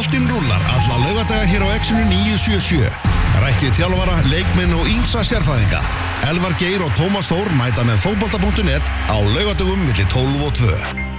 Boltinn rúlar alla lögadaga hér á Exxonu 977. Rættið þjálfara, leikminn og ímsa sérfæðinga. Elvar Geir og Tómas Þór mæta með fótbolta.net á lögadagum millir 12 og 2.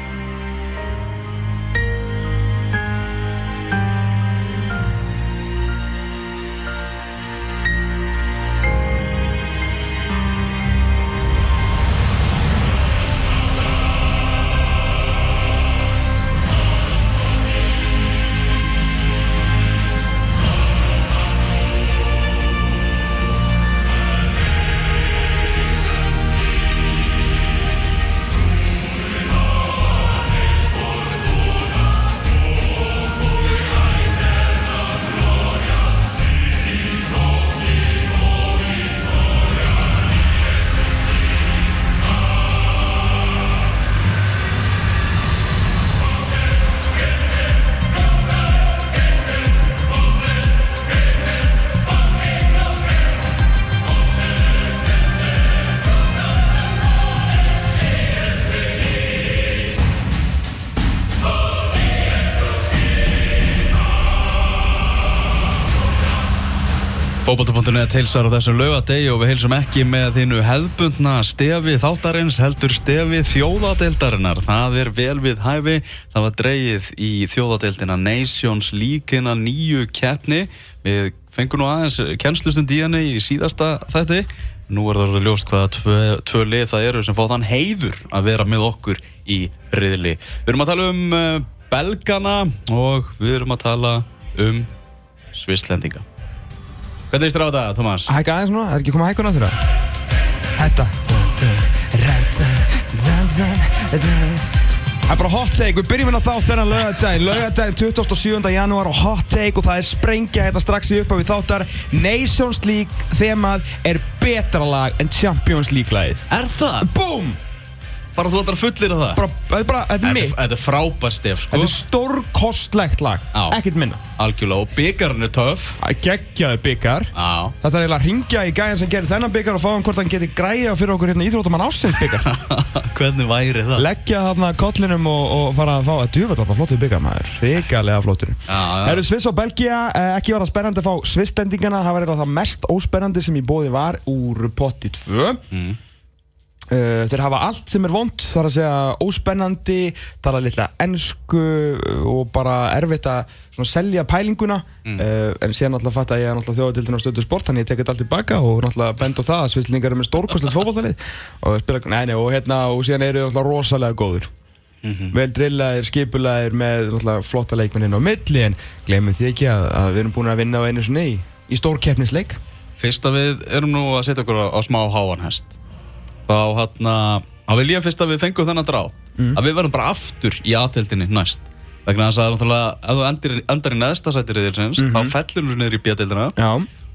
Fótbolta.net heilsar á þessum laugadegi og við heilsum ekki með þínu hefðbundna stefi þáttarins heldur stefi þjóðadeildarinnar. Það er vel við hæfi. Það var dreyið í þjóðadeildina Nations líkina nýju keppni. Við fengum nú aðeins kennslustund í henni í síðasta þætti. Nú er það ljóst hvaða tvö, tvö lið það eru sem fá þann heiður að vera með okkur í riðli. Við erum að tala um uh, belgana og við erum að tala um svislendinga. Hvernig er á þetta, Tomás? Hækka aðeins núna, er ekki komað hækkun á þér Þetta Það er bara hot take, við byrjum hérna þá þennan lögadagin Lögadagin 27. janúar og hot take og það er sprengja hérna strax í upphafi þáttar Nations League þemað er betra lag en Champions League lagið Er það? Búm! Bara þú ætlar að fullir það? Bara, þetta er bara, þetta er mitt Þetta er frábær stef, sko. Þetta er stórkostlegt lag, Já. ekkert minna. Algjörlega, og byggarinn er töff. Geggjaði byggar Já. Þetta er eiginlega að ringja í gæjan sem gerir þennan byggar og fá hann hvort hann geti græja fyrir okkur hérna íþróttamann ásins byggar Hvernig væri það? Leggja þarna kollinum og, og fara að fá að djúvöld alltaf flottur byggar maður. Ríkalega flottur. Já, já. Eru Sviss og Belgia, eh, ekki var það spennandi að fá Sviss-stendingana Það var eitthvað það mest óspennandi sem í bóði var úr potti 2 Mm. Uh, þeir hafa allt sem er vond, þar að segja óspennandi, tala litla ennsku og bara erfitt að svona, selja pælinguna. Mm. uh, en síðan náttúrulega fatt að ég er náttúrulega þjóðadildin á stöðu sport þannig ég tekit allt tilbaka og náttúrulega bend á það að svillingar eru með stórkostlegt fókbaltalið og spila, nei, nei, og hérna og síðan eru þeir náttúrulega rosalega góður Mhm. vel drillaðir, skipulaðir með náttúrulega flotta leikmenninn á milli en glemum því ekki að, að við erum búin að vinna á einu sinni í, í stórkeppnisleik. Fyrst að við erum nú að setja okkur á, á smá háanhest Þá hérna Þá vil ég fyrst að við fengum þennan drá Mm. Að við verðum bara aftur í aðtildinni næst Vegna þess að náttúrulega Ef þú endir, endar í neðsta sæti riðilsins Mhm. Þá fellur þú niður í bjöldildina Já,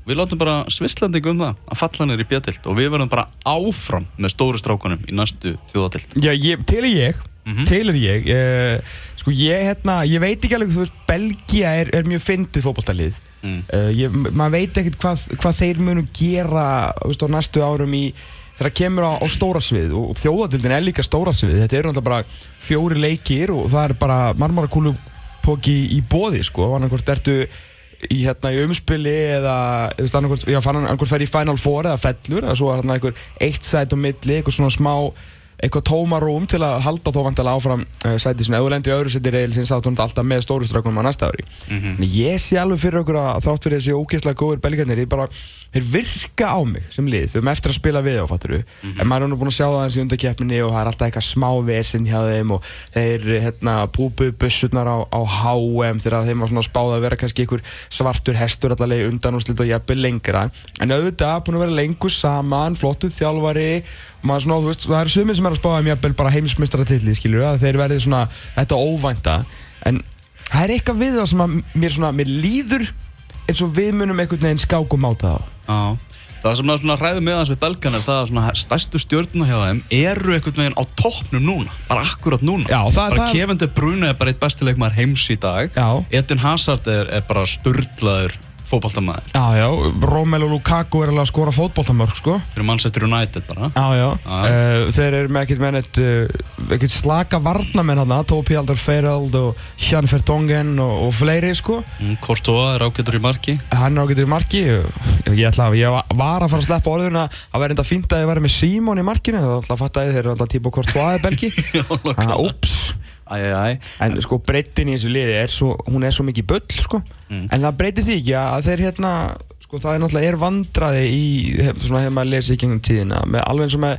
Við látum bara svislendingu um það Að falla niður í bjöld Og við verðum bara áfram Með stóru strákunum í næstu þjóðatild Já, ég, til ég, Mhm. til er ég uh, Sko ég, hérna, ég veit ekki alveg, þú veist, Belgia er, er mjög fyndið fótballtalið Mm. ég, Maður veit ekkert hvað, hvað þeir munu gera, veist, á næstu árum í Þegar kemur á, á stóra svið og þjóðatildin er líka stóra svið Þetta eru náttúrulega bara fjóri leikir og það er bara marmarakúlupóki í bóði, sko. Annarkvort ertu í, hérna, í umspili eða já, annarkvort fer í Final Four eða fellur eða svo er hérna einhver eitt sæt á milli, eitthvað svona smá eitthvað tómarúm til að halda þó vantilega áfram uh, sæti sinni, ef þú lendir í öðru sæti reilsins þá er þetta alltaf með stóru strákunum á næsta ári. Mhm. en ég sé alveg fyrir okkur að þrátt fyrir þessi ógeðslega góður belgarnir þeir bara, þeir virka á mig sem lið. Við erum eftir að spila við á, fattur Mhm. en maður er nú búin að sjá það eins í undarkeppninni og það er alltaf eitthvað smá vesinn hjá þeim og þeir hérna púpuðu bussurnar á, á HM þegar þeim var svona spáð að vera kannski einhver svartur hestur allavega undan og slitt og jafnvel lengra. En auðvitað búin að vera lengur saman flottuð þjálfari maður svona, þú veist, það eru sumir sem er að spáða um jafnvel bara heimsmyndstaratilli, skilur að þeir verði svona þetta óvænta en það er eitthvað við það sem að mér svona, mér líður eins og við munum einhvern veginn skákum á það Já, það sem svona hræðið með þess við belgan er það að svona stærstu stjórnuna hjá þeim eru einhvern veginn á toppnum núna, bara akkurat núna. Já, það- bara það- Kevin De Bruyne er bara eitt bestileikmaður heims í dag. Já. Edin Hazard er, er bara sturdlaður fótballtamaður Já, já, Romelu Lukaku er alveg að skora fótboltamörk, sko. Fyrir Manchester United bara. Já, já, Já. uh, þeir eru með ekkert með uh, ekkert slaka varnamenn hann Tópi Aldur Feirald og Hjan Fertongen og, og fleiri, sko. Mm, Courtois er ágættur í marki. Hann er ágættur í marki. Ég ætla að, ég var að fara að sleppa orðuna. Að vera enda fínt að ég væri með Simon í markinu. Það er alltaf að fatta að þeir eru alltaf típa Courtois í Belgi Þannig að, úps Æjæjæ En sko breytin í þessu liði er svo, hún er svo mikið bull sko. Mm. En það breytir því ekki að þeir hérna Sko það er náttúrulega er vandraði í hef- Svona hefur maður lesið í gengum tíðina. Með, Alveg eins og með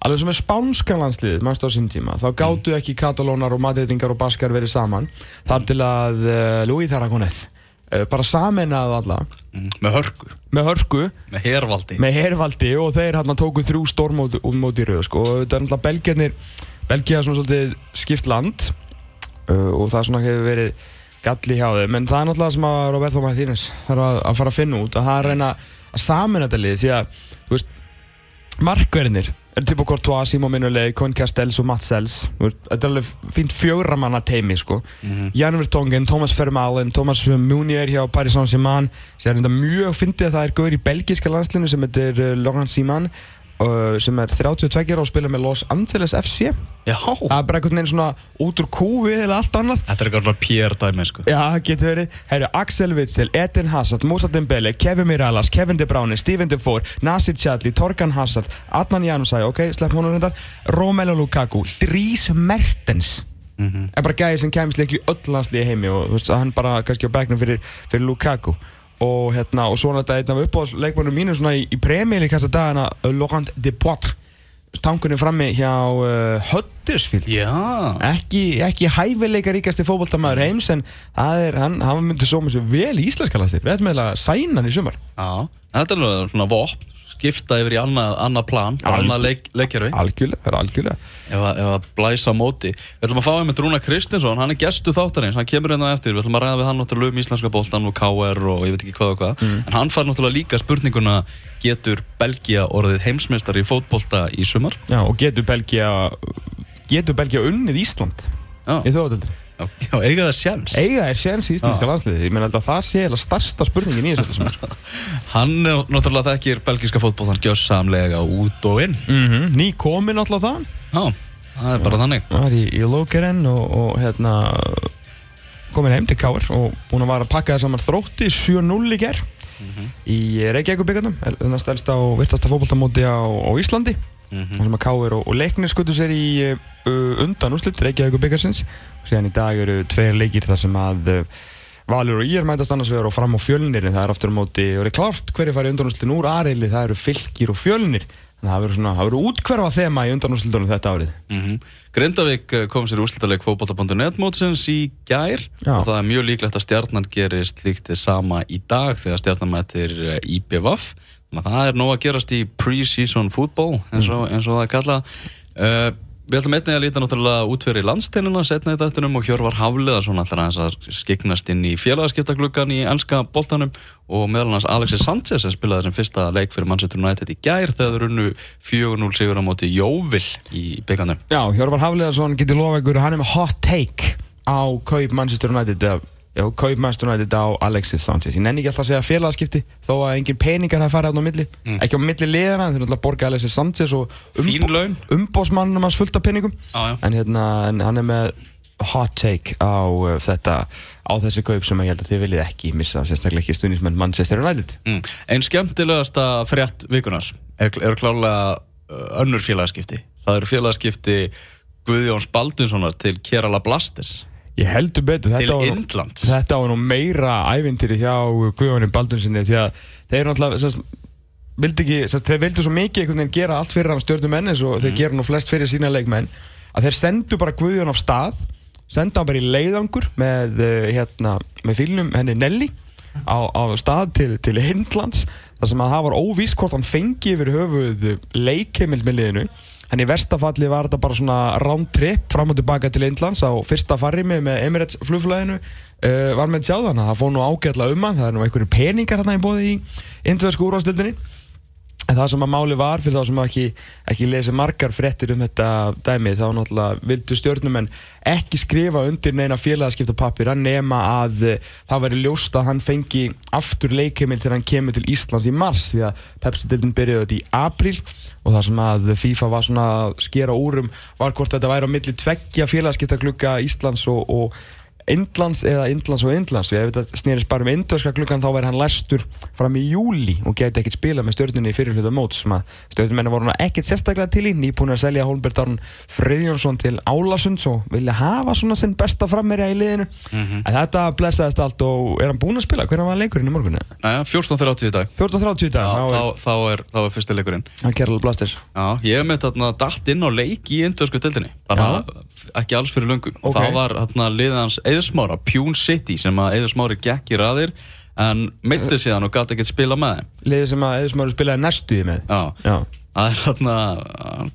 Alveg eins og með spánska landsliðið, mannstu á sín tíma. Þá gáttu ekki katalónar og madridingar og baskar verið saman. Þar til að uh, Louis Tarragoneth uh, Bara sameinaðu alla. Mm, með hörku, Með hörku. Með hervaldi. Með hervaldi og þeir hérna tóku þrjú stórmót út mót í rauð sko. og þetta er náttúrulega belgjarnir Belgia er svona svolítið skipt land uh, og það svona hefur verið galli hjá þeim. En það er náttúrulega sem að Roberto Martínez þarf að, að fara að finna út að það er að reyna að samin þetta lið því að þú veist markverðinir er typu Courtois, Simon Mignolet, Coin Castells og Mats Sells. Þetta er alveg fínt fjögramanna teimi sko. Mhm. Jan Vertongen, Thomas Vermaelen, Thomas Munier hjá Paris Saint-Germain. Sem er enda mjög fyndið að það er gauður í belgíska landslinu sem heitir uh, Laurent Simon uh, sem er 32 ára og spila með Los Angeles FC Já, það er bara einhvern veginn svona út úr kúfi eða allt annað þetta er eitthvað Pierre dæmi sko Já, það getur verið. Herru, Axel Witsel, Eden Hazard, Moussa Dembele, Kevin Miralas, Kevin De Bruyne, Steven Defour, Nasir Chadli, Torgan Hazard, Adnan Janusaj, ok, slepp honum þetta, Romelu Lukaku, Dries Mertens. Mhm. er bara gæði sem kemist leikli öll landslíði heimi og þú veist, hann bara kannski á begnum fyrir, fyrir Lukaku og hérna, og þetta er einn af uppáhaldsleikmannum mínu svona í, í premjali kasta dagana uh, Laurent Depoitre tankunni frammi hjá uh, Huddersfield. Já, ekki, ekki hæfileika ríkasti fótboltamaður heims en það er, hann, hann myndi svo sér vel í íslenska lastir við ætlum að sæna hann í sumar. Já Þetta er alveg svona vopn skipta yfir í annað, annað plan annað leik, leikjarfi algjörlega, er algjörlega. Ef að blæsa móti. Við ætlum að fá einmitt Rúna Kristinsson, hann er gestu þáttarins hann kemur hérna eftir, við ætlum að ræða við hann náttúrulega um íslenska boltan og KR og ég veit ekki hvað og hvað. En hann fær náttúrulega líka spurninguna getur Belgia orðið heimsmeistar í fótbolta í sumar? Já, og getur Belgia getur Belgia unnið Ísland Já, í þjóðadeldri já, já eiga það sjans eiga er séns í íslenska Já. landsliði ég meina að það sé eða starsta spurningin í þessu sko. Hann er náttúrulega þekkir belgiska fótboltan gjössamlega út og inn. Mm ný komin alltaf það Já, það er bara þannig. Hann var í, í Lókeren og, og hérna komin heim til Káar og búin að vara að pakka það saman þrótti 7-0 í ger í Reykjavík byggarnum þennast elsta og virtasta fótboltamóti á, á Íslandi Mhm. þar sem að Káir og, og leiknir skutu sér í uh, undan úrslit Reykjavík byggarsins og síðan í dag eru tveir leikir þar sem að uh, Valur og Ír mætast annars vegar og fram á fjölnir en það er aftur á móti og er klárt hverju fari undanúrslitin úr aðreili það eru fylgir og fjölnir. Þannig að það verður svona, það verður útkverfa þema í undanúrslitunum þetta árið. Mm Grindavík eh, kom sér úrslitaleg fótbolta.net mótsins í gær. Já. og það er mjög líklegt að stjarnan gerist líkt þið sama í dag þegar stjarnan mætir að það er nóg að gerast í pre-season football eins og, eins og það er kallað uh, Við ætlum einnig að líta náttúrulega út fyrir landsteinina setna í dættinum og Hjörvar Hafliðarsson ætlar aðeins að skiknast inn í félagaskiptagluggan í enska boltanum og meðal hans Alexis Sanchez sem spilaði sem fyrsta leik fyrir Manchester United í gær þegar þeir runnu 4-0 sigur á móti Jóvil í byggandum. Já, Hjörvar Hafliðarsson getur lofa ykkur hann er með hot take á kaup Manchester United eða, já, kaup Manchester United á Alexis Sanchez. Ég nenni ekki alltaf að segja félagaskipti þó að engin peningar hafa farið á milli. Ekki á milli liðana, þeir náttúrulega borga Alexis Sanchez og umbósmannum hans fullt af peningum. Já. en, hérna, en hann er með hot take á uh, þetta á þessi kaup sem ég held að þið viljið ekki missa sérstaklega ekki stuðnismenn Manchester United. Mm. Einn skemmtilegasta frétt vikunar er, er klálega uh, önnur félagaskipti. Það eru félagaskipti Guðjóns Baldunssonar til Kerala Blasters Ég heldur betur þetta var- Indland. Þetta var nú meira ævintýri hjá Guðjóni Baldunsinni því að þeir náttúrulega vildi ekki, sérst, þeir vildi svo mikið einhvern veginn gera allt fyrir hann stjórnum menn eins og þeir gera nú flest fyrir sína leikmenn að þeir sendu bara Guðjón af stað senda hann bara í leiðangur með, uh, hérna, með fílnum henni Nelly á, á stað til, til Hindlands þar sem að það var óvíst hvort hann fengi yfir höfuð leikheimild með liðinu en í verstafalli var þetta bara svona round trip fram og tilbaka til Indlands á fyrsta farrimi með Emirates flugflæðinu uh, var með sjáðan það fóð nú ágætla um hann það er nú einhverju peningar hérna í bóði í indversku úrvastildinni En það sem að máli var fyrir þá sem ekki, ekki lesi margar fréttir um þetta dæmi þá náttúrulega vildu stjórnumenn ekki skrifa undir neina félagaskipta pappir nema að eh, það væri ljóst að hann fengi aftur leikheimil þegar hann kemur til Íslands í mars því að Pepsi-dildin byrjuði þetta í apríl og það sem að FIFA var svona að skera úrum var hvort þetta væri á milli tveggja félagaskipta glugga Íslands og, og Indlands eða Indlands og Indlands. Ef þetta snýrist bara um indverska klukkan þá væri hann læstur fram í júli og geti ekkert spila með stjórnunni í fyrirhluta mót sem að stjórnumenni voru ekkert sérstaklega til í nýbúin að selja Holmberg Darn Friðjónsson til Álasunds og vilja hafa svona sinn besta frammerja í liðinu. Mhm. en þetta blessaðist allt og er hann búinn að spila? hvernig var leikurinn í morgunni? Næja, 14.30 í dag. 14.30 í dag, Já, þá þá, er þá, er, þá er fyrsti leikurinn. Hann Kerala Blasters. Já, ég hef með þarna dalt inn á leik í indösku tildinni bara ekki alls fyrir löngu og Ok. þá var þarna liðans Eðsmára, Pune City sem að Eðsmári gekk í raðir en mitti síðan og gæti ekkert spila með þeim liðið sem að Eðismári spilaði næstu í með Já, Já. Það er þarna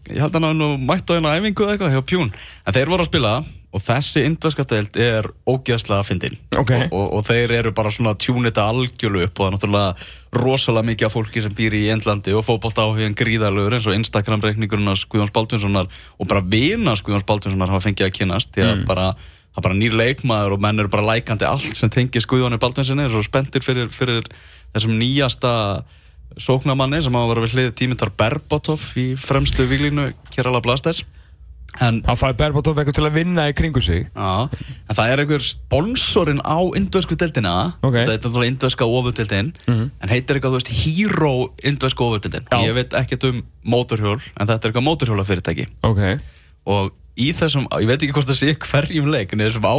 ég held að hann nú mætt á eina æfingu eða eitthvað hjá Pune. En þeir voru að spila og þessi indöska deild er ógeðslega fyndin. Ok. og, og, og þeir eru bara svona tjúnita algjölu upp og það er náttúrulega rosalega mikið af fólki sem býr í Indlandi og fótbollt áhugin gríðarlegur eins og Instagram-reikningurinn hans Guðjóns Baldvinssonar og bara vina Guðjóns Baldvinssonar hafa fengið að kynast því að bara, það er bara nýr leikmaður og menn eru bara lækandi allt sem tengir Guðjóni Baldvinssoni sóknamanni sem hafa verið við hlið tímindar Berbatov í fremstu výlínu Kerala Blasters. En hann fæði Berbatov eitthvað til að vinna í kringu sig. Já, en það er einhver sponsorinn á indvösku deildina. Ok. Þetta er náttúrulega indvöska ofurdeildin En heitir eitthvað, þú veist, Hero indvöska ofurdeildin. Já. Ég veit ekkert um mótorhjól En þetta er eitthvað mótorhjóla fyrirtæki ok. Og í þessum, ég veit ekki hvort það sé hverjum leik En í þessum á,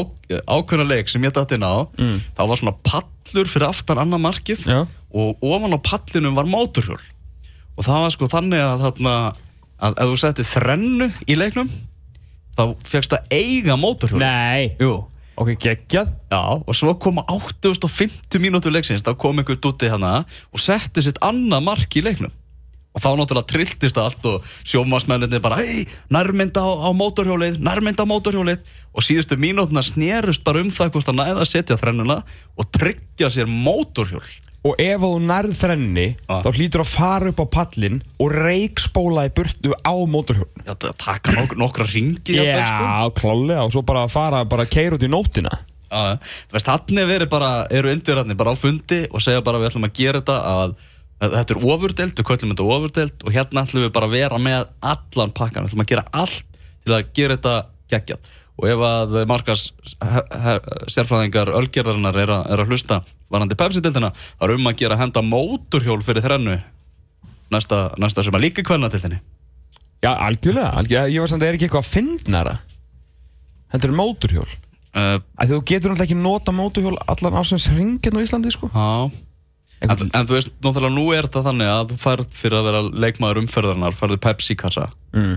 ákveðna leik sem ég datt inn á mm. þá var svona pallur fyrir aftan annað markið Já. Og ofan á pallinum var mótorhjól Og það var sko þannig að þarna Að ef þú setti þrennu í leiknum Þá fegst að eiga mótorhjól nei Jú ok geggjað Já, og svo koma 850 mínútur leiksins, þá kom einhver dutti hana og setti sitt annað mark í leiknum. Og þá náttúrulega trilltist allt og sjómasmenninni bara, hei, nærmynda á, á mótorhjólið, nærmynda á mótorhjólið. Og síðustu mínútuna snerust bara um það hvort að næða setja þrennuna og tryggja sér mótorhjól. og ef þú nærð þrenni Ah. þá hlýtur að fara upp á pallin og reikspóla í burtu á mótorhjón Já, það taka nok nokkra ringi. jafnvel, sko. Já, klálega og svo bara fara bara keir út í nóttina Já, þú veist, hann er verið bara, eru indverðarnir bara á fundi og segja bara við ætlum að gera þetta að þetta er ofurdelt, við köllum þetta ofurdelt og hérna ætlum við bara að vera með allan pakkan, við ætlum að gera allt til að gera þetta geggjað. Og ef að markas sérfræðingar ölgerðarinnar er, er að hlusta varandi Pepsi-deltina, þá er um að gera henda móturhjól fyrir þrennu næsta, næsta sem að líka kvenna til þenni Já, algjörlega, algjörlega. ég var samt að það er ekki eitthvað að finnara Þetta er mótorhjól. Uh, að Þú getur náttúrulega ekki nota mótorhjól allan ásins hringin á Íslandi sko. Já En, en þú veist, náttúrulega nú er þetta þannig að þú færð fyrir að vera leikmaður umferðarnar færðu Pepsi-kassa mm.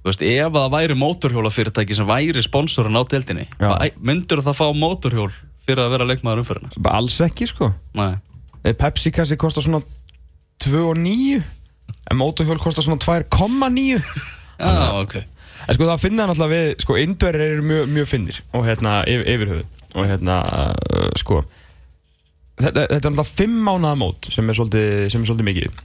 Þú veist, ef það væri mótorhjólafyrirtæki sem væri sponsorinn á deildinni Já. myndur það fá mótorhjól fyrir að vera leikmaður umferðarnar? Alls ekki sko Nei Eh, Pepsi-kassi kostar svona 2,9 En mótorhjól kostar svona 2,9 Já, ok En sko það finna náttúrulega við, sko, indverðir eru mjög, mjög finnir og hérna yfir, yfir höfuð og hérna, uh, sko þetta, þetta er náttúrulega fimm mánaða mót sem er svolítið, sem er svolítið mikið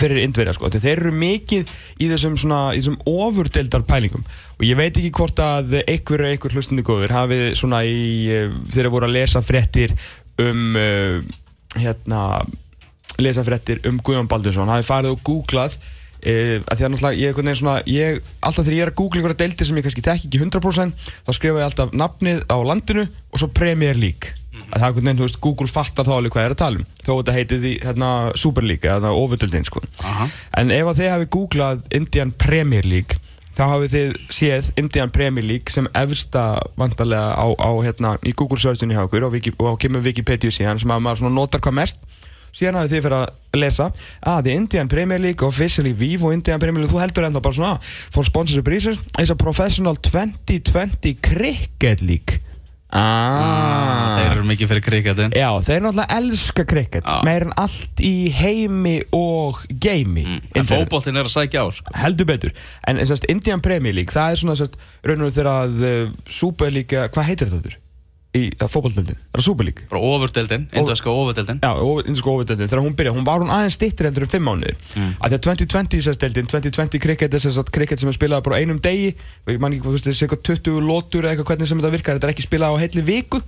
fyrir indverja, sko, þeir eru mikið í þessum svona, í þessum ofurdeldar pælingum. Og ég veit ekki hvort að einhver eða einhver hlustundi góður hafið svona í, þeir eru voru að lesa fréttir um uh, hérna lesa fréttir um Guðjón Baldursson. Hafið farið og googlað Uh, að því að náttúrulega ég, svona, ég alltaf þegar ég er að googla einhverja deildir sem ég kannski þekki ekki 100% þá skrifa ég alltaf nafnið á landinu og svo Premier League að það er einhvern veginn, þú veist, Google fattar þá alveg hvað ég er að tala um. Þó þetta heiti því hérna Super League eða ofurdeildin sko. Aha. en ef að þið hafi googlað Indian Premier League þá hafið þið séð Indian Premier League sem efsta vantarlega á, á hérna í Google searchinu hjá okkur og, Wiki, og kemur Wikipedia síðan sem að maður svona notar hvað mest. Síðan hafið þið fyrir að lesa að the Indian Premier League officially Vivo Indian Premier League, þú heldur ennþá bara svona for sponsorship reasons is a professional 2020 cricket league ah, Þeir eru mikið fyrir kriketinn Já, þeir náttúrulega elska cricket Já. meir en allt í heimi og geimi En Indverjar. fótboltinn er að sækja á sko. heldur betur en sérst, Indian Premier League, það er svona sérst, raun og þegar að uh, Super League, hvað heitir þetta? Í fótballdeldin, er það Superlík? Bara ofurdeldin, indverska ofurdeldin Já, indisku ofurdeldin, þegar hún byrjaði, hún var hún aðeins stittir heldur en fimm mánuðir. Mm. að því að 2020 sérst deildin, 2020 cricket er sérst cricket sem er spilað bara einum degi. Og ég man ekki, þú veist, þessi eitthvað 20 lótur eða eitthvað hvernig sem þetta virkar, þetta er ekki spilað á heilli viku.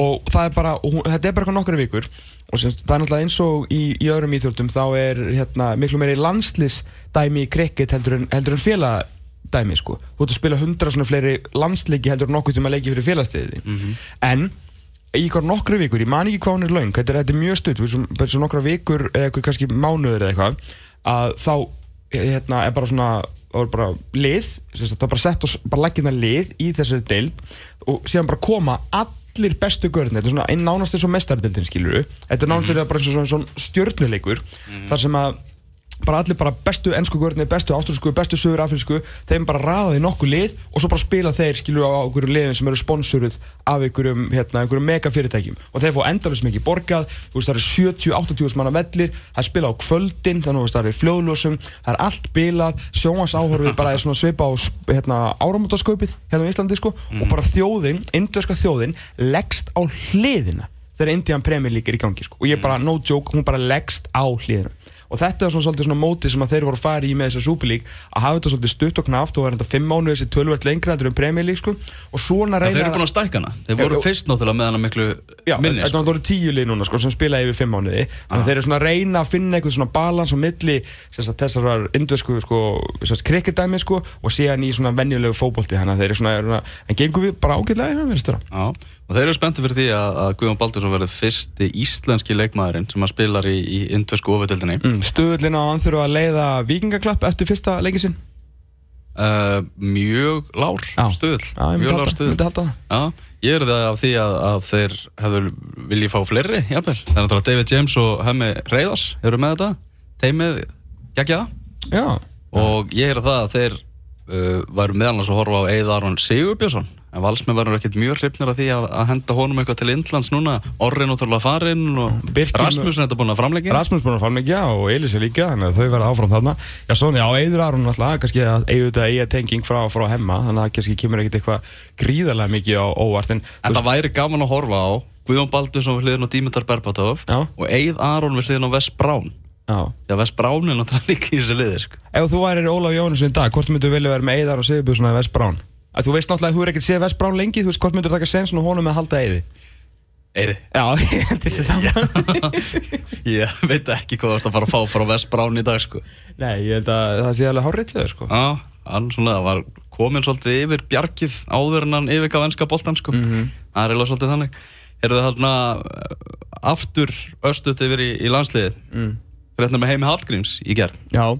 Og það er bara, og hún, þetta er bara eitthvað nokkru vikur. Og semst, það er náttúrulega eins og í, í öðrum íþjóldum þá er hérna miklu meiri landslisdæmi í cricket heldur en, heldur en félagadæmi sko. Þú ert að spila hundra svona fleiri landsleiki heldur nokkuð að leiki fyrir félagsliði en í ykkur nokkru vikur, ég man ekki hvað hún er laung þetta er, þetta er mjög stutt, bara svona nokkra vikur eða eitthvað kannski mánuður eða eitthvað að þá hérna, er bara svona það var bara lið það var bara sett og bara leggina lið í þessari deild og síðan bara koma allir bestu görðin þetta er svona einn nánast eins og mestardildin skilur þetta er nánast mm bara eins og svona, svona stjörnuleikur þar sem að bara allir bara bestu ennsku görðinni, bestu ástralsku, bestu sögur afrísku, þeim bara raðaði nokkuð lið og svo bara spila þeir skilur á einhverju liðin sem eru sponsoruð af einhverjum, hérna, einhverjum mega fyrirtækjum og þeir fá endalist mikið borgað þú veist það eru 70-80 manna vellir það er spilað á kvöldin, þannig að það eru fljóðlösum það er allt bilað, sjónvarsáhorfið bara er svona svipa á hérna, áramótaskaupið hérna á Íslandi sko og bara þjóðin, indverska þjóðin leggst á hliðina þegar Indian Premier League er í gangi sko. og ég bara, no joke, hún bara leggst á hliðina og þetta er svona svolítið svona mótið sem að þeir voru að fara í með þessa League að hafa þetta svolítið stutt og knaft og er þetta fimm mánuð þessi tölvöld lengra þetta er um League sko. Og svona Þeir reyna eru búin að stækka hana. Þeir Já, voru já. fyrst náttúrulega með hana miklu Já, minni þetta sko. er náttúrulega tíu lið núna sko, sem spila yfir fimm mánuði. Þannig að þeir eru svona að reyna að finna eitthvað svona balans á milli þessar indvesku sko, krikketdæmi sko, og síðan í svona venjulegu fótbolti. Þannig að þeir eru svona, eru svona en gengum við bara ágætlega, og þeir eru spenntið fyrir því að, að Guðjón Baldursson verður fyrsti íslenski leikmaðurinn sem að spilar í, í indversku ofurdeldinni mm, Stöðlinn á hann þurfa að leiða vikingaklapp eftir fyrsta leikið sinn. Uh, Mjög lár Já. stuðl Já, ég myndi halda, það. Já, ég er það af því að, að þeir hefur viljið fá fleiri, jafnvel. Það er náttúrulega David James og Hemmi Reyðars eru með þetta, teimið geggja það Já, og ég er það að þeir uh, væru meðal annars að horfa á Eið Aron Sigurbjörnsson en valsmenn verður ekkert mjög hrifnir af því að, að henda honum eitthvað til Indlands núna Orri náttúrulega farinn og Birkir- Rasmussen er þetta búin að framleggja Rasmus búinn að mikið og Elisa líka þannig að þau verða áfram þarna Já, svona, já, Eiður Aron alltaf, kannski að eiga þetta eiga tenging frá, frá hemma þannig að kannski kemur ekkert eitthvað gríðarlega mikið á óvart en, En það væri gaman að horfa á Guðjón Baldursson við hliðin á Dimitar Berbatov Já. og Eið Aron við hliðin á Wes Brown já. Wes Brown er náttúrulega líka í þessu liði sko. Ef þú værir Ólaf Jónsson í dag, hvort myndu vilja vera með Eiðar og Sigurbjörnsson eða Vest Brán? Að þú veist náttúrulega að þú er ekkert séð Vest Brán lengi, þú veist hvort myndu taka sensin og honum með að halda Eiði? Eiði Já, ég hendi sér saman Ég veit ekki hvað þú ert að fara að fá frá West Brown í dag sko. Nei, ég held að það sé alveg hárreitlega sko Já, hann svona var komin svolítið yfir bjargið áður en hann yfirgaf ennska boltan sko. Mhm. Það er eiginlega svolítið þannig Eru það hérna aftur östut yfir í, í landsliði mm. Fyrir með Heimi Hallgríms í ger Já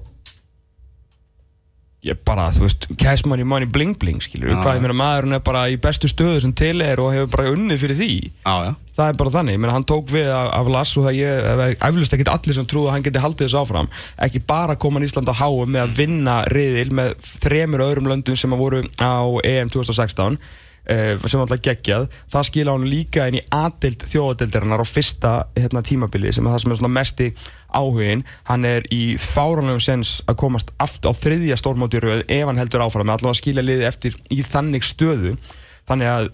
Ég bara, þú veist, cash money, money, bling bling, skilur Já. Hvað, ég meina, maðurinn er bara í bestu stöðu sem til er og hefur bara unnið fyrir því. Já, já. Það er bara þannig, ég meina, hann tók við af, Lass og það ég, eflust ekkert allir sem trúðu að hann geti haldið þessu áfram. Ekki bara koma í Ísland á háum með að vinna riðil með þremur öðrum löndum sem að voru á EM 2016 eh, sem alltaf geggjað það skila hann líka inn í aðild þjóðadeildarinnar á fyrsta hérna, tímabili sem er það sem er svona mesti áhugin hann er í fáránlegum sens að komast aftur á þriðja stórmóti í röð ef hann heldur áfram, með allavega skilja liði eftir í þannig stöðu. Þannig að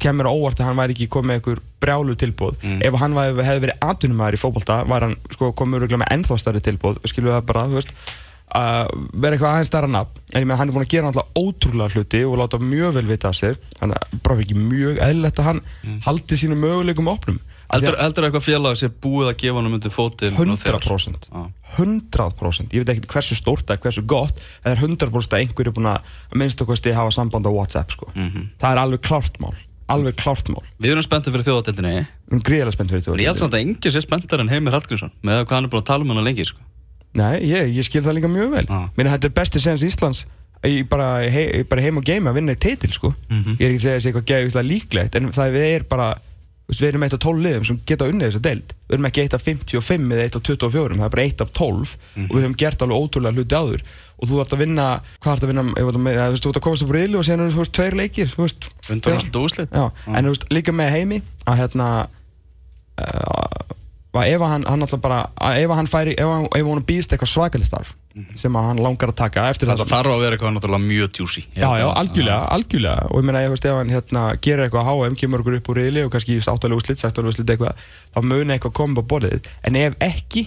kemur á óvart að hann væri ekki komið einhver brjálu tilbúð ef hann væri, hefði verið atvinnumæður í fótbolta var hann sko, komið með ennþá stærri tilbúð skilju það bara, þú veist að vera eitthvað aðeins stærra nafn en ég meina hann er búin að gera alltaf ótrúlega hluti og láta mjög vel vita af sér þannig að bara ekki mjög eðlilegt að hann haldi sínu möguleikum opnum að- heldur eitthvað félag sé búið að gefa hann undir fótinn nú þegar? 100% Já. 100% ég veit ekki hversu stórt eða hversu gott en það er 100% að einhverju búin að að minnst okkur stið hafa samband á Whatsapp sko. Mhm. það er alveg klárt mál alveg klárt mál Við erum spenntið fyrir þjóðadeildinni við erum gríðarlega spennt fyrir En ég held samt að enginn sé spenntar en Heimir Hallgrímsson með hvað hann er búin að tala um hann lengi sko. Nei, ég, ég skil það líka mjög vel. Já. Minna, þetta er besti sens Íslands í bara, hei, bara heim og geima að vinna í titil sko. Mhm. ég er ekki að segja þessi eitthvað geðvíslega líklegt en það er bara við erum eitt af 12 liðum sem geta unnið þessa deild. Við erum ekki eitt af 55 eða eitt af 24 það er bara eitt af 12 og við höfum gert alveg ótrúlega hluti áður. Og þú ert að vinna hvað ert að vinna, þú veist, þú ert að komast upp úr riðli og síðan eru þú veist, tveir leikir þú veist, Undan alltaf úslit Já, en þú veist, líka með heimi að hérna uh, ef hann, hann alltaf bara ef hann færi, ef, að, ef hún býðst eitthvað svakalig starf sem hann langar að taka eftir Þetta þarf að vera eitthvað náttúrulega mjög djúsi Já, já, algjörlega, algjörlega. Og ég meina, ég veist, ef hann hérna gerir eitthvað HM, kemur okkur upp úr riðli og kannski áttalegu slitt, sættalegu slitt eitthvað þá muni eitthvað koma upp á borðið. En ef ekki,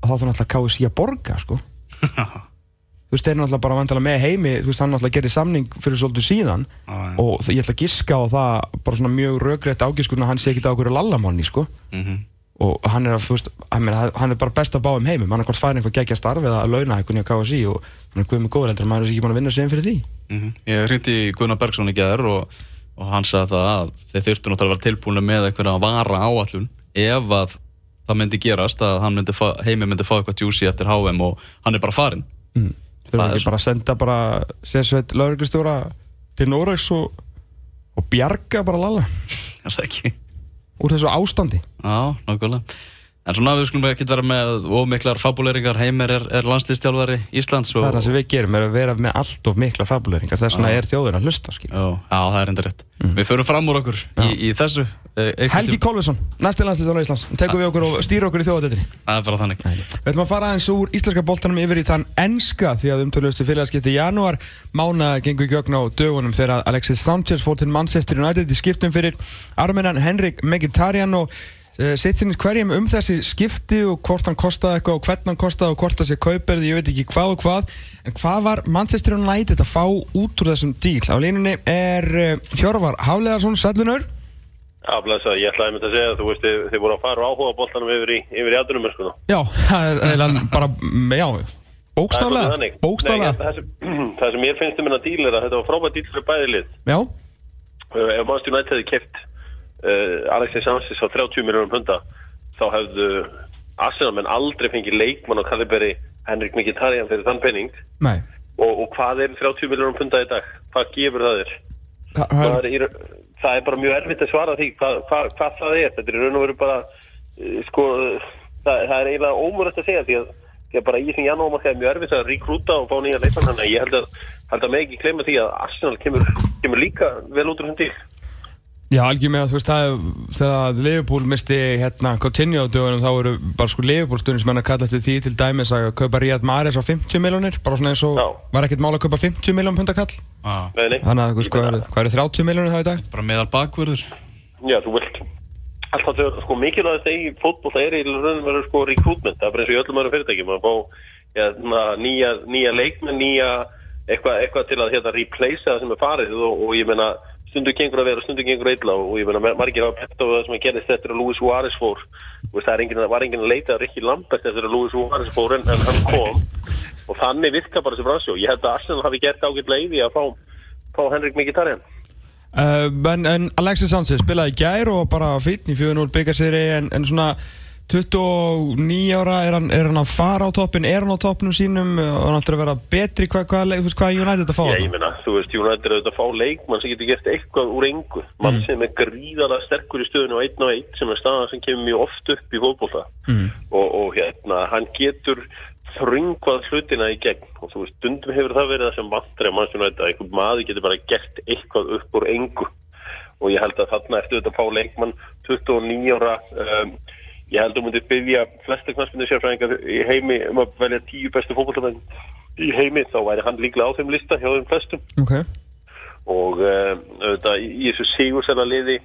þá þarf náttúrulega KSI að borga, sko. Þú veist, þeir eru náttúrulega bara vantilega með heimi þú veist, hann náttúrulega gerir samning fyrir svolítið síðan. Já. og það- ég ætla að giska á það bara svona mjög röggrætt ágiskun að hann sé ekki á okkur lallamanni, sko. Mhm. Og hann er, að, veist, hann, meina, hann er bara best að báðum heimum, hann er hvort færi einhver geggja starf eða að launa eitthvað nýja KSI og hann er guð með góður heldur, maður er ekki búin að vinna einn fyrir því Mhm. Ég hringdi í Gunnar Bergson í gæðar og, og hann sagði það að þeir þurftu náttúrulega að vera tilbúinu með einhverja vara áallun ef að það myndi gerast að myndi fá, heimi myndi fá eitthvað djúsi eftir HM og hann er bara farinn mm. Þau eru er ekki bara að senda bara sérsveit lauruglistjóra til Noregs og, og bjarga bara ekki? Úr þessu ástandi. Já, nákvæmlega En svona við skulum ekki vera með ómiklar fabuleringar Heimir er, er landslýstjálfari Íslands og, Það er það sem við gerum, er að vera með allt of mikla fabuleringar þess vegna er þjóðin að hlusta skil. Já, já, það er enda rétt. Við förum fram úr okkur í, í þessu einhvern Helgi tím- Kolvinsson, næsti landslýstjóra Íslands. Tekum við okkur og stýra okkur í þjóðadetinni Það er bara þannig. Við ætlum að fara aðeins úr íslenska boltanum yfir í þann enska því að umtöluðustu félagskipti uh, sitt sinni hverjum um þessi skipti og hvort hann kostaði eitthvað og hvern hann kostaði og hvort það sé kauperði, ég veit ekki hvað og hvað. En hvað var Manchester United að fá út úr þessum díl? Á línunni er uh, Hjörvar Hafleðarsson, Sallunur Já, blessa, ég ætlaði með að segja þú veist, þið, þið voru að fara á áhuga boltanum yfir í, yfir í aðdunum, sko. Já, það er bara, mm, já, bókstaflega Nei, það, sem, það sem ég finnst um hennar díl er að þetta var frábært díl fyrir bæði lið. Já, Uh, ef Manchester United hefði keft uh, Alexis Sanchez á 30 miljónum punda, þá hefðu Arsenal menn aldrei fengið leikmann á Kaliberi Henrik Mkhitaryan fyrir þann penning. Og, og hvað er 30 miljónum punda í dag? Hvað gefur það þér? Það, það það, er, það er bara mjög erfitt að svara því hvað, hvað, hvað það er þetta er raun og veru bara eh, sko, það, það er eiginlega ómurðast að segja því að, því að bara í þessum janúar það er mjög erfitt að ríkrúta og fá nýja leikmann þannig að ég held að, held að með ekki glemma því að Arsenal kemur, kemur líka vel út úr hundi Já, algjör með að þú veist það er- þegar Liverpool misti hérna Coutinho á dögunum þá eru bara sko Liverpool stundin sem hann að kalla eftir því til dæmis að kaupa Riyad Mahrez á 50 miljónir bara svona eins og Já. var ekkert mál að kaupa 50 miljón Nei, nei. þannig að þú veist hvað eru, hvað eru 30 miljónir það í dag? bara meðal bakvörður Já, þú vilt alltaf þegar sko mikilvægast í fótból það er í raun og veru sko recruitment það er bara eins og í öllum öðrum fyrirtækjum að fá ja, nýja, nýja leikmenn nýja eitthvað eitthva til að hérna replace það sem er farið og, og ég meina stundu gengur að vera, stundu gengur að illa og ég meina margir hafa pett á það sem að gerist eftir að Luis Suárez fór. Veist, það engin, var engin að leita að Rikki Lambert eftir að Luis Suárez fór en, en hann kom. Og þannig virka bara þessi fransjó ég held að Arsenal hafi gert ágætt leiði að fá, fá Henrik Mkhitaryan. Uh, en, en Alexis Sanchez spilaði gær og bara í 4-0 byggarsýri en, en svona 29 ára er hann, er hann að fara á toppin er hann á toppnum sínum? Og hann áttur að vera betri hvað, hvað, hvað, hvað er United að fá Já, ég meina, þú veist, United er að fá leikmann sem getur gert eitthvað úr engu. Mann sem er gríðalega sterkur í stöðinu á einn og einn sem er staðan sem kemur mjög oft upp í fótbolta. Mm. og, og hérna, hann getur þrungvað hlutina í gegn. Og þú veist, stundum hefur það verið það sem vantar að mann að einhver maður getur bara gert eitthvað upp úr engu. Og ég held að þarna eftir þetta að fá leikmann 29 ára um, ég held að myndi byggja flesta knarspindu sérfræðingar í heimi um að velja tíu bestu fótboltamenn í heimi. Þá væri hann líklega á þeim lista hjá þeim flestum. Ok, og uh, auðvitað í í þessu sigursæla liði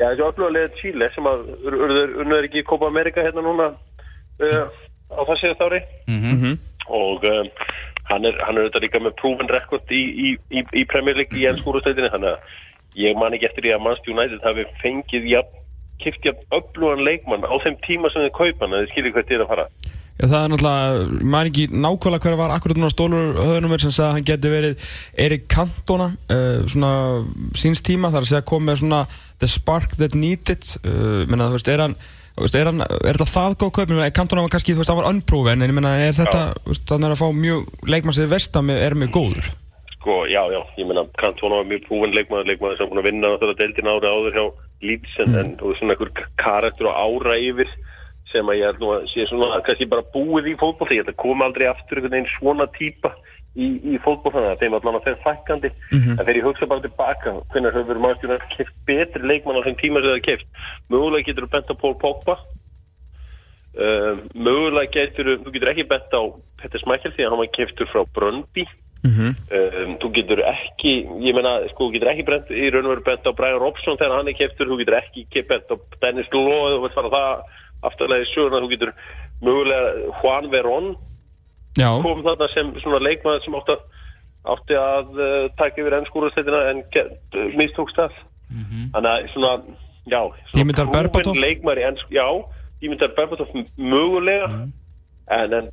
já þessu öfluga liði Chile sem að unnöður ekki í Copa America hérna núna uh, á það séðast ári. Mhm. og um, hann, er, hann er auðvitað líka með proven rekord í, í, í, í Premier League í ennskúrastætinni þannig að ég man ekki eftir því að Manchester United hafi fengið jafn kipt jafn öflugan leikmann á þeim tíma sem þið kaupa hann þið skiljið hvert þið er að fara. Já, það er náttúrulega, maður ekki nákvæmlega hver var akkurat núna stólur höfðunum sem sagði að hann geti verið Erik Cantona uh, svona síns tíma þar að segja að koma með svona the spark that needed uh, menna, þú veist, er hann þú veist, er, hann, er þetta það góð kaup? Ég meina, Cantona var kannski, þú veist, hann var unproven en ég meina, er þetta, þú veist, þannig að fá mjög leikmann sem þið vestam er mjög góður Sko, já, já, ég meina, Cantona var mjög prúin leikmaður, leikmaður sem er búin að vinna þetta deildin ára áður hjá Leeds en, en og svona einhver karakter og ára yfir sem að ég held nú að sé svona kannski bara búið í ég held að koma aldrei aftur einhvern veginn svona típa í, í fótboll þannig að þeim allan að þeir fækkandi. En þegar ég hugsa bara tilbaka hvernig höfur maður keft betri leikmann á þeim tíma sem það er keft mögulega getur þú bent á Pól Pogba. Uh, mögulega getur þú getur ekki bent á Petter Smækjel því að hann var keftur frá Bröndby Mhm. um, þú getur ekki ég meina, sko, þú getur ekki brent, í raun og veru bent á Brian Robson þegar hann er keftur þú getur ekki bent á Dennis Law þú veist fara það afturlega í söguna þú getur mögulega Juan Verón Já, kom þarna sem svona leikmaður sem átti að, átti að uh, taka yfir ennskúrastættina en uh, mistókst það. Þannig að svona já, svona proven Berbatov? já, Dimitar Berbatov mögulega. En, en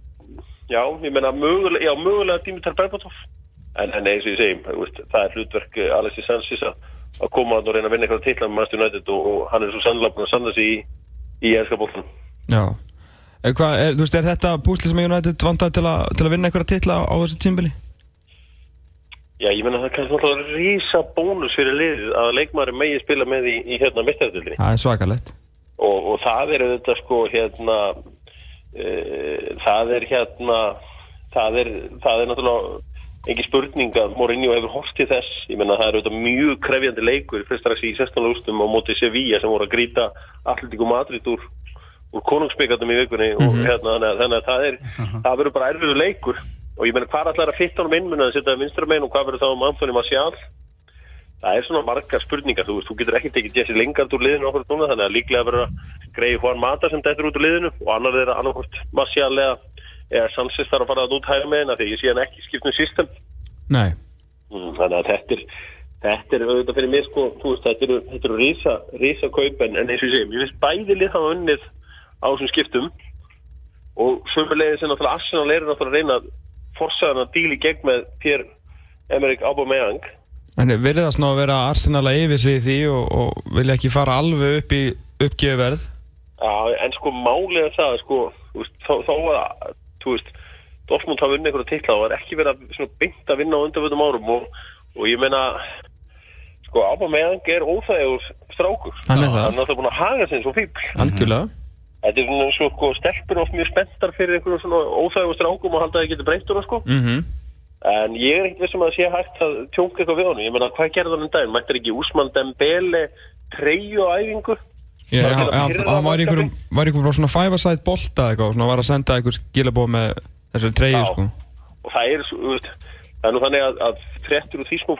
já, ég meina mögulega, já, mögulega Dimitar Berbatov. En, en eins og ég segi, þú veist, það er hlutverk uh, Alessi Sanchez að að koma og reyna að vinna eitthvað titla með Manchester United og, og hann er svo sannlega búin að sanna sig í, í ennska bóltan já. Hvað, er, þú veist, er þetta púsli sem United vantaði til, að- til að vinna einhverja titla á þessu tímbili? Já, ég menna það kannski náttúrulega rísa bónus fyrir liðið að leikmaður megi spila með í, í hérna mistæðildinni Það er svakalegt. Og, og það er auðvitað sko hérna það er hérna það er, það er náttúrulega ekki spurning að Mourinho hefur hort til þess. Ég menna það er auðvitað mjög krefjandi leikur fyrst strax í 16. úrstum á móti Sevilla sem voru að grýta Atletico Madrid úr, úr konungsbyggatum í vikunni og hérna þannig þannig að það er það verður bara erfiður leikur. Og ég menna hvað ætlar að fitta honum inn? Mun að setja vinstra megin og hvað verður þá um Anthony Martial það er svona margar spurningar. Þú, veist, þú getur ekki tekið Jesse Lingard úr liðinu okkur núna þannig að líklega verður að greiði Juan Mata sem dættur út úr liðinu og annar er annarkort Martial eða, eða Sanchez þarf að fara að út hægum með hennar þegar ég sé hann ekki skipt um system. Nei, mm, þannig að þetta er þetta er auðvitað fyrir mér sko þú veist, þetta eru, eru rísa, rísa kaup en, en eins og ég segi, ég finnst bæði lið hafa unnið á þessum skiptum og sömulegið sem náttúrulega Arsenal er náttúrulega að reyna að forsa hann að díli gegn með Pierre-Emerick Aubameyang en virðast ná að vera Arsenal að yfir sig því og, og vilja ekki fara alveg upp í uppgjöfverð Já, en sko er það sko, þó, þó að þú veist, Dortmund hafa unnið einhverja titla og er ekki verið að beint að vinna á undanfjöldum árum og, og ég meina sko, Aubameyang er óþægur strákur. Hann er það. Hann er alltaf búin að haga eins og fíbl. Algjörlega Þetta er svona og sko, stelpur oft mjög spenntar fyrir einhverjum svona óþægur strákum og halda að það getur breytt úr það sko. mm En ég er ekkert vissum að sé hægt að tjónka eitthvað við honum. Ég meina, hvað gerði hann um daginn? Mættir ekki Úsmann Dembele treyju á æfingu? Til hann, var í einhverjum, var í einhverjum svona five-a-side bolta eitthvað, svona var að senda einhver skilabóð með þessari treyju Já. sko. og það er, þú veist, það er nú þannig að, að fréttur úr þýskum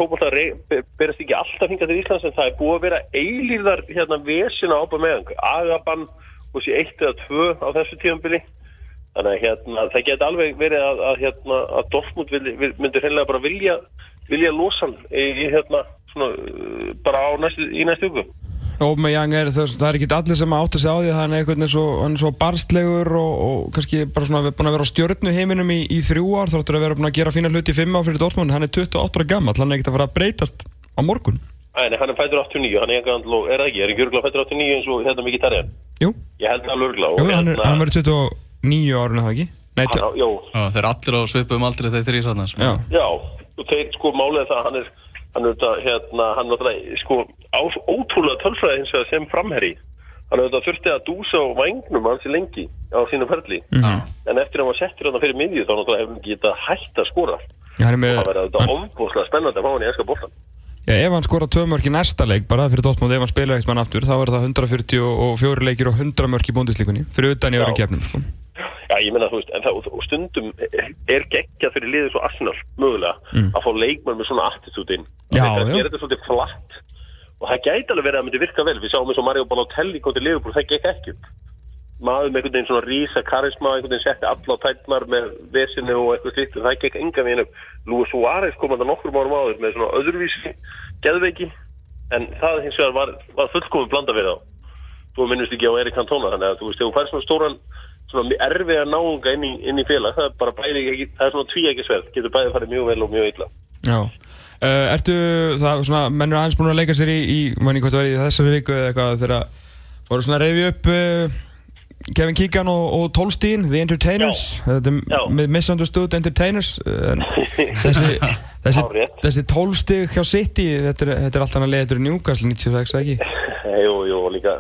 be- berast ekki alltaf hingað til Íslands en það er búið að vera eilíðar hérna vesina ápa meðan agabann og sé eitt eða tvö á þessu tíðanbili þannig að hérna, það geti alveg verið að, að, hérna, að Dortmund myndir hennilega bara vilja vilja losa hann í, í hérna svona, uh, bara á næstu, í næstu ykkur Aubameyang er, það, það er ekki allir sem átta sig á því að hann er einhvern veginn svo, svo barstlegur og, og kannski bara svona búin að vera á stjörnu heiminum í, í þrjú ár þáttur að vera búin að gera fína hluti í fimm ár fyrir Dortmund. Hann er 28 ára gammal, hann er ekkert að fara að breytast á morgun. Nei, hann er fættur 89, hann er enga andló, er það ekki, er ekki örgulega fættur 89 eins og hérna mikið tarjan Jú, ég held það örgulega Jú hann, er, hann verður 29 árun það ekki? Nei, hann, tjö- Jó, Já, þeir eru allir á svipum aldrei þeir þrýr þarna sko. já, Já, og þeir sko er það að hann er hann er þetta hérna, hann er náttúrulega sko á, ótrúlega tölfræði hins vegar sem framherri hann er þetta þurfti að dúsa á vægnum hansi lengi á sínum ferli Mhm. en eftir að hann var settur hann fyrir miðju þá náttúrulega hefur hann getað hætt að skora Já, hann er með, það verður þetta ofbúslega spennandi að fá hann í enska boltan já, ef hann skora tvö mörk í næsta leik bara fyrir Dortmund, ef hann spila eitt mann aftur þá er það 144 leikir og 100 mörk í búndislíkunni fyrir utan í öðrum kefnum sko. Já, ég meina, þú veist, en það, og- og stundum er geggjað fyrir liðið svo Arsenal, mögulega, Mm. að fá leikmann með svona attitúd inn. Já, það já. gerir þetta svolítið flatt og það gæti alveg verið að það myndi virka vel. Við sáum eins og Mario Balotelli kom til Liverpool, það gekk ekki upp. Maður með einhvern veginn svona rísa karisma, einhvern veginn setti alla á tætnar með vesinu og eitthvað slíkt, en það gekk enga veginn upp. Luis Suárez kom að það nokkrum árum áður með svona öðruvísi geðveiki, en það hins vegar var, var fullkomið blanda við þá þú minnust ekki á Erik Cantona þannig að þú veist, ef þú fær svona stóran svona erfiða náunga inn í, inn í félag. Það er bara bæði ekki, það er svona tví ekki sverð getur bæði farið mjög vel og mjög illa. Já. Uh, Ertu, það svona, menn er aðeins búin að leika sér í, í manni hvað það var í þessari viku eða eitthvað þegar voru svona að reyfi upp uh, Kevin Keegan og, og Tolstein, The Entertainers. Er með Misunderstood Entertainers uh, en þessi, þessi, þessi tólstig hjá City þetta er, þetta er alltaf að leiða þetta er Newcastle 96, eða ekki? jú, jú, líka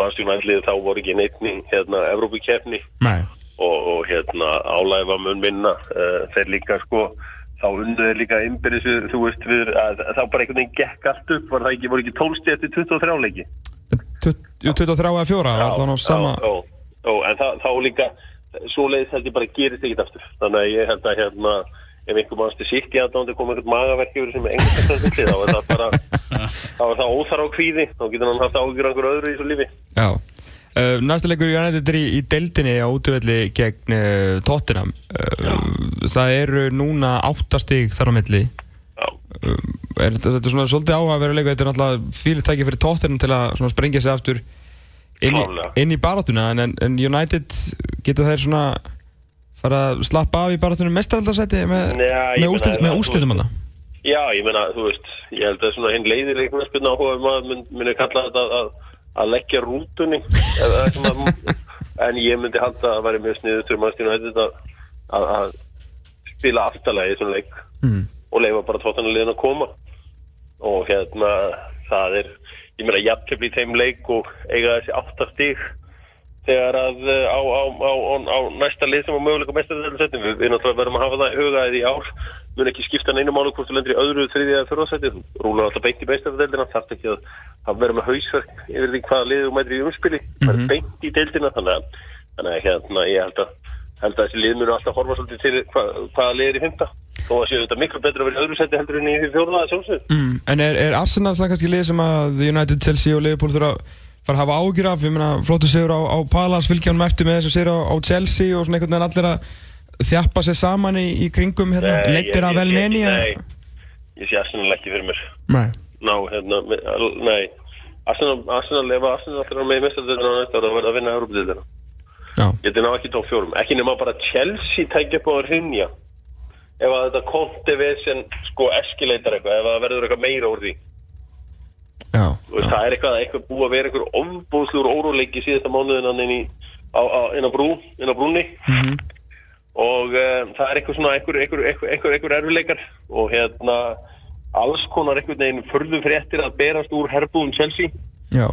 mannstjónætlið þá voru ekki neittni hérna, Evrópukefni Nei. Og, og hérna álæfa mun minna uh, þeir líka sko. Þá undu þeir líka innbyrðis þú veist við, að, þá bara einhvern veginn gekk allt upp var það ekki, voru ekki tólsti eftir 23 leiki? 20 23 eða 4 var það nú sama. Já, já, já, en það, þá líka svoleiðis held ég bara gerist ekkert aftur. Þannig að ég held að hérna ef einhver mannstu síkt í aðdándi kom einhvern magaverk yfir sem þetta þá er það bara þá er það óþar á kvíði. Þá getur hann haft ágjur einhver öðru í þessu lífi. Já. Uh, næsta leikur United er í, í deildinni á útvöldi gegn uh, Tottenham. Uh, það eru núna áttastig þar á milli. Já, er, þetta þetta er svona svolítið áhugaverður leikur þetta er náttúrulega fyrirtæki fyrir Tottenham til að sprengja sig aftur inn í, inn í baráttuna en, en- United getur þeir svona fara að slappa af í baráttunum mestaraldarsæti með, með, með úrslitum hana Já, ég meina, þú veist, ég held að svona hinn leiðileg knæspilna áhuga maður mun, muni kalla þetta að, að leggja rútunni. Svona, en ég myndi halda að það væri mjög sniður til mannstjónu að, að, að spila aftalega í þessum leik mm. og leifa bara tóttanarliðin að koma. Og hérna það er, ég meina, jafntefli í þeim leik og eiga þessi áttastík þegar að uh, á, á, á, á, næsta lið sem á möguleika mestarðarsettum við, við náttúrulega verðum að hafa það í huga að í ár mun ekki skipta neinu mánu hvort þú lendir í öðru, þriðja eða fjórðarsætti þú rúlar alltaf beint í mestarðardeildina þarf ekki að, að vera með hausverk yfir því hvaða lið þú mætir í umspili það er beint í deildina þannig að, hérna, ég held að held að þessi lið munu alltaf horfa svolítið til hva, hvaða lið er í fymta þó að séu þetta miklu betra að vera í öðru sætti heldur en í því fjórðaða sjálfsög Mm. En er, er Arsenal svona kannski lið sem að United, Chelsea og Liverpool þurfa fara að hafa ágjur af, ég meina flóttu sigur á, á Palace, fylgjanum eftir með þess að sigur á, á Chelsea og svona einhvern veginn allir að þjappa sér saman í, í kringum hérna, leittir af velmeni Nei, ég sé Arsenal ekki fyrir mér. Nei, Ná, hérna, nei. Arsenal, ef Arsenal ætlar að með mestarðildina á næsta ára, að vinna Európa-dildina já, Ég þetta ná ekki tók fjórum. Ekki nema bara Chelsea tækja upp á að rinja. Ef að þetta konti við sem sko eskileitar eitthvað, ef að það verður eitthvað meira úr því já, veist, það er eitthvað, eitthvað búið að vera einhver ofbúðslugur óróleiki síðasta mánuðin inn, í, á, á, inn á brú, inn á brúnni. Mhm. og um, það er eitthvað svona einhver, einhver, einhver, einhver, einhver erfileikar og hérna alls konar einhvern veginn förðu fréttir að berast úr herbúðum Chelsea. Já.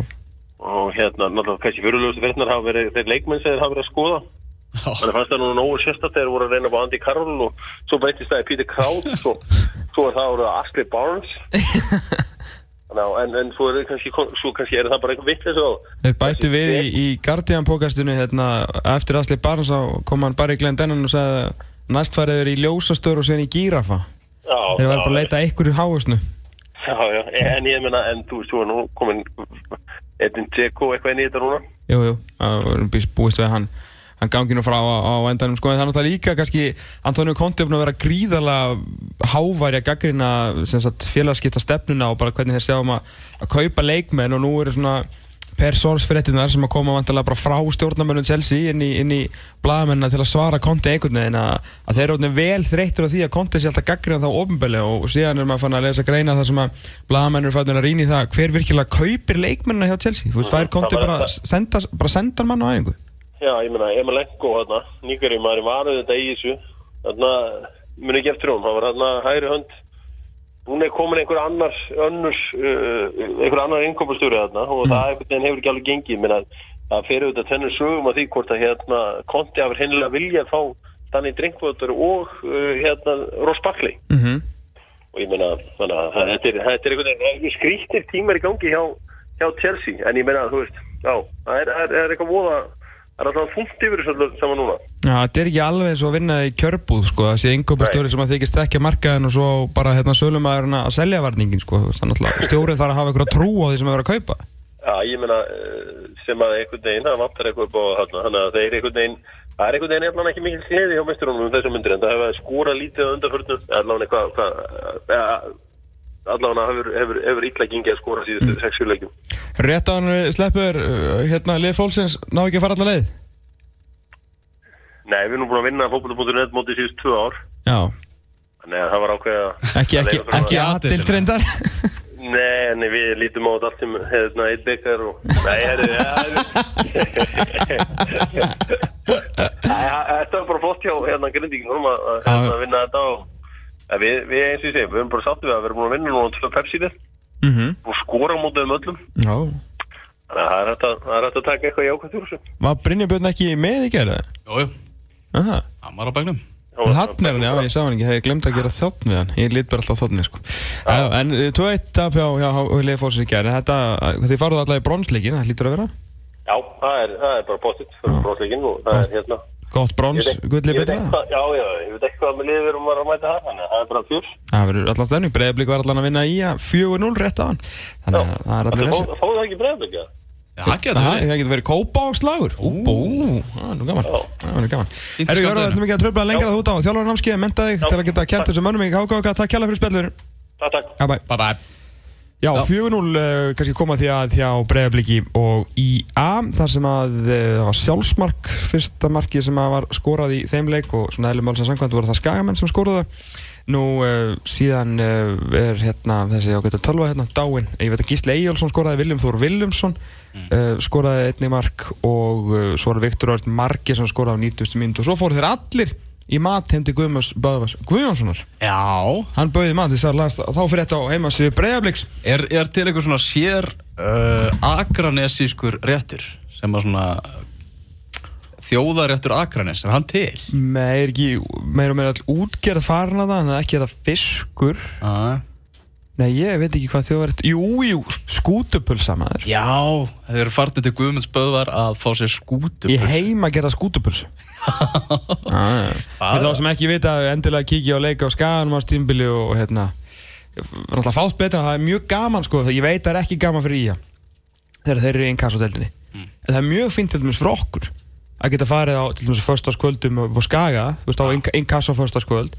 og hérna, náttúrulega kannski fyrirlögustu fréttinar hafa verið þeir leikmenn sem þeir hafa verið að skoða. Þannig fannst það nú nógu sérstætt þegar þeir voru að reyna á Andy Carroll og svo breytist það í Peter Crouch og svo er það orðið Ashley Barnes Ná, en, en svo er kannski, svo kannski er það bara eitthvað vitt þessu Þeir bættu við í, í Guardian pókastunni hérna, eftir Asli Barnes á kom hann bara í Glenn Dennan og sagði að næst farið þeir í ljósastöður og síðan í gírafa. Já, Þeir var bara að leita ykkur í háusnu Já, já, en ég meina, en þú veist, þú er nú komin Edin Dzeko eitthvað inn í þetta núna? Jú, jú, búist við hann hann gangi nú frá á, á endanum sko en það er náttúrulega líka kannski Antonio Conte er að vera gríðarlega háværi að gaggrina félagskipta stefnuna og bara hvernig þeir sjáum að, að kaupa leikmenn og nú eru svona per source fyrirtinnar sem að koma vantilega bara frá stjórnarmönnum Chelsea inn í, inn í blagamennina til að svara Conte einhvern veginn að, að þeir eru vel þreyttur á því að Conte sé alltaf gaggrina þá ofinbeli og, og síðan er maður fann að lesa greina þar sem að blagamennur er fann að rýna í það hver virkilega kaupir leikmennina hjá Chelsea. Þú veist, Mhm, fær Conte það var bara, senda, bara sendar mann á æfingu Já, ég meina, Emil Enko hérna, nýgari maður varuð þetta í þessu. Þarna, muni ekki eftir hún hann var hérna hægri hönd. Hún er komin einhver annar önnurs, uh, einhver annar innkomastjóri þarna og það einhvern veginn hefur ekki alveg gengið. Ég meina, það fer auðvitað tennur sögum að því hvort að hérna konti hafur hennilega vilja að fá Danny Drinkwater og uh, hérna Ross Buckley mm -hmm. og ég meina, þannig að þetta er, þetta er einhvern veginn skrýttir tímar í gangi hjá, hjá Chelsea, en ég meina, þú veist já, það er, er, er eitthvað voða það er alltaf funkt yfir þessu saman núna? Já, þetta er ekki alveg eins og að vinna í kjörbúð sko, þessi yngöpastjóri sem að þykist ekki að markaðin og svo bara hérna sölumæðurinn að selja varningin sko, þannig að stjórið þarf að hafa einhverja trú á því sem er verið að kaupa. Já, ég meina, eh, sem að einhvern veginn, það vantar eitthvað upp á þarna, þannig að þeir einhvern veginn, það er einhvern veginn eflan ekki mikil sleði hjá mesturunum um þessum myndir, en það hefur skorað lítið allavega hefur, hefur, hefur illa gengið að skora síðustu mm. sexu leikjum. Rétt á hann við sleppur uh, hérna lið fólksins ná ekki að fara alla leið? Nei, við erum búin að vinna fókbúti.net mótið síðust tvö ár, Já, að það var ákveðið að... ekki, ekki, ekki reyndar? Nei, nei, við lítum á þetta allt sem hefðna eitt byggar og... Nei, herri, ja, þetta var bara flott hjá hérna grindíkinum að, vinna þetta og við, við eins og ég segi, við erum bara sáttið við að við erum búin að vinna núna tvö Pepsi-lið. Mm -hmm. og skora á mótið um öllum. Já. Þannig að það er hægt að, það er hægt að taka eitthvað jákvæmt úr þessu. Var Brynja Björn ekki með í gerði? Jújú, Aha. hann var á bæknum Þannig er hann, já, ég sá hann ekki, hefði glemt að gera þjóttn við hann. Ég lít bara alltaf þjóttni, sko. Já. En uh, 2-1 tap hjá, hjá Hauðlega fórsins í gerð Þetta, uh, þið faruð alltaf í bronsleikin, það lítur að vera? Já, það er, það er bara bóttið fyrir bróðsleikin og það er hérna Gott brons, Ég veit- gulli ég veit betra ekki hvað- Já, já, ég veit ekki hvað með liður um að mæta það Þannig að það er bara fjör. Það verður allan stefning, Breiðablík var allan að vinna í að 4-0 rétt á hann. Þannig að það er allir þessi Fáðu það ekki bregðið ekki? Já, það getur Það við. það getur verið slagur Ú, bú, það er nú gaman. Það er gaman. Fínt Herru, Jörgur, skemmtilega. ætlum ekki að tröfla lengra þú út á þjálfarnámskið Menta þig til að geta kent þessum mönnum í KKK Takk kjalla fyrir spjallur Takk, takk Já, bæ Bye bye. Já, Já. 4-0 uh, kannski koma því að hjá Breiðabliki og IA þar sem að uh, það var sjálfsmark fyrsta markið sem að var skorað í þeim leik og svona eðlum málsins samkvæmt voru það skagamenn sem skoruðu nú uh, síðan uh, er hérna þessi ágættu tölva hérna dáin ég veit að Gísli Eyjálsson skoraði Viljum Þór Viljumsson uh, skoraði einnig mark og svo var Viktor Örn Marki sem skoraði á 90. mínútu og svo fóru þeir allir í mat heim til Guðmars Böðvars Guðjónssonar Já. hann bauði mat þess að last, þá fyrir þetta á heimasíðu Breiðabliks Er, er til einhver svona sér uh, akranesískur réttur sem að svona þjóðaréttur akranes, er hann til? Með er ekki meira og meira all útgerð farin að það en það er ekki að það fiskur Já. Nei, ég veit ekki hvað þjóð er Jú, jú, skútupulsa maður Já, þeir eru farnir til Guðmunds Böðvar að fá sér skútu. Í heima gera skútupulsu. Þetta þá sem ekki vita endilega kíkja og leika á skaganum á stímbili og hérna náttúrulega fátt betra, það er mjög gaman sko ég veit það er ekki gaman fyrir ía þegar þeir eru í inkassodeldinni en það er mjög fint til dæmis fyrir okkur að geta farið á til dæmis föstaskvöldum á skaga, þú veist á inkasso föstaskvöld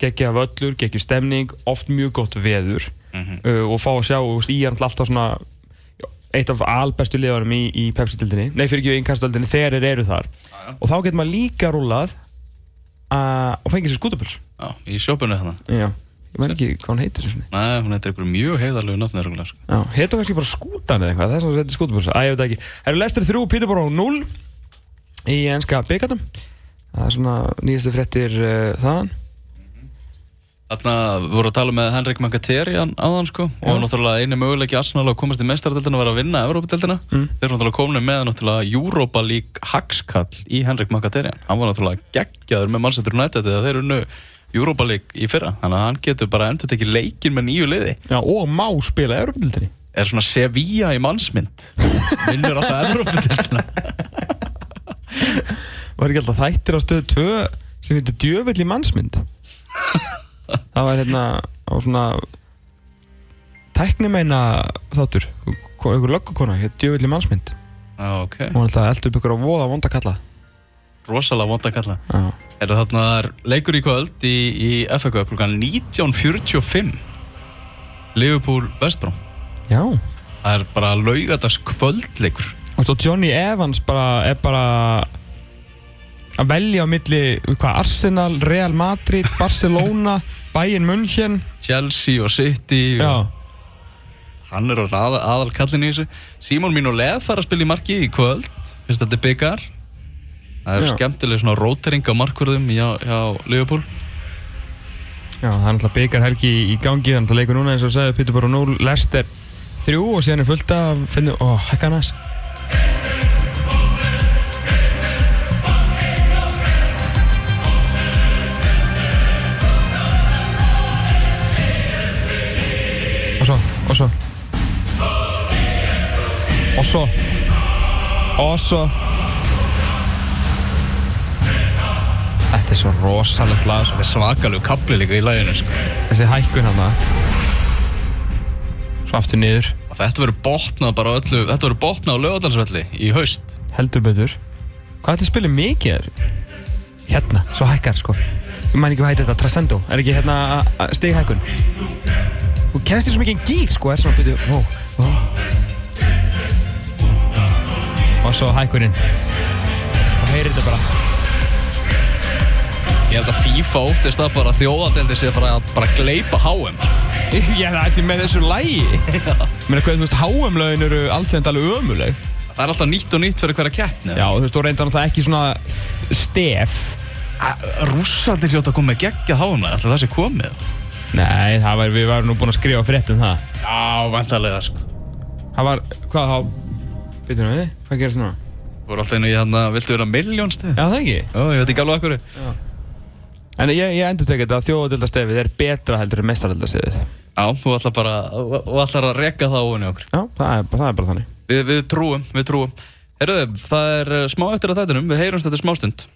geggja völlur, geggja stemning oft mjög gott veður. Uh, og fá að sjá, veist, í er alltaf svona eitt af albestu liðanum í, í Pepsi-dildinni, nei fyrir ekki í innkastöldinni þegar þeir eru þar. Og þá getur maður líka rúlað og fengið sér skútupuls Já, í sjópunni þannig. já, ég veit ekki hvað hún heitir. Nei, hún heitir einhverju mjög heiðarlegu já, heitir kannski bara skútan eða eitthvað þess að það heitir skútupuls, að ég veit ekki. Erum Lester 3, Peterborough 0 í enska byggatum það er svona nýjastu fréttir uh, þaðan Þarna við vorum að tala með Henrik Mkhitaryan áðan sko og náttúrulega eini möguleiki Arsenal að komast í mestaradeldina var að vinna Evrópadeldina. Mm. Þeir eru náttúrulega komin með náttúrulega Europa League hagskall í Henrik Mkhitaryan. Hann var náttúrulega geggjaður með Manchester United þegar þeir unnu Europa League í fyrra. Þannig að hann getur bara endur tekið leikin með nýju liði. já, og má spila Europildinni Er svona Sevilla í mannsmynd. Vinnur alltaf Evrópadeldina. var ekki alltaf þættir á stöðu 2 sem heitir djöfull í mannsmynd það var hérna á svona tæknimeina þáttur. Einhver löggukona, hér djöfull í mannsmynd. Já, ok. og elda upp ykkur á voða vonda kalla. Rosalega vond að kalla. já, Er þarna er leikur í kvöld í, í klukkan 19.45 Liverpool Vestbróm já. Það er bara laugadags kvöldleikur og svo Johnny Evans bara, er bara að velja á milli hvað, Arsenal, Real Madrid, Barcelona Bayern München? Chelsea og City og hann er orðinn aðal, aðal kallin í þessu. Simon mín og Leð fara að spila í marki í kvöld. Finnst þetta er byggar Það er skemmtileg svona rótering á markvörðum hjá, hjá Liverpool. Já, það er náttúrulega byggar helgi í gangi, þannig að leikur núna eins og sagði Peterborough 0, Leicester 3 og síðan er fullt af, finnum, ó, hækka næst Og svo Þetta er svo rosalegt lag. Það er svakalegu kapli líka í læginu sko. Þessi hækkun hann Svo aftur niður. Og þetta verður botnað bara öllu þetta verður botnað á lögadalsvelli í haust. Heldur betur. Hvað að spila mikið er? Hérna, svo hækkar sko. Ég mæn ekki hvað heitir þetta, Trascendo Er ekki hérna stighækkun? Þú kennst því svo mikið gír sko Er svona byrju, ó, ó Og svo hækkuninn Og heyrir þetta bara. Ég held að FIFA óttist það bara að þjóðadeldi sé að að bara gleipa HM. Ég það ætti með þessu lægi Mér hvað, þú veist, HM-lögin eru allt sem alveg ömuleg Það er alltaf nýtt og nýtt fyrir hverja keppni. Já, þú veist, þú reyndar náttúrulega ekki svona stef. Rússandir hljóta að koma með geggjað HM Alltaf það sé komið? Nei, það var, við varum nú búin að skrifa frétt um það. Já, vantarlega sko. Það var, hvað þá Býtum við, hvað gerist núna? Þú voru alltaf einu í hann að viltu vera miljón stið Já, það ekki? Já, ég veit ekki alveg akkur En ég, ég endur tekið þetta að þjóðadildastefið er betra heldur en mestaradildastefið Já, þú ætlar bara, þú ætlar að rekka það ofan í okkur. Já, það er, það er bara þannig. Við, við trúum, við trúum. Herruðu, það er smá eftir að þættinum, við heyrumst þetta smástund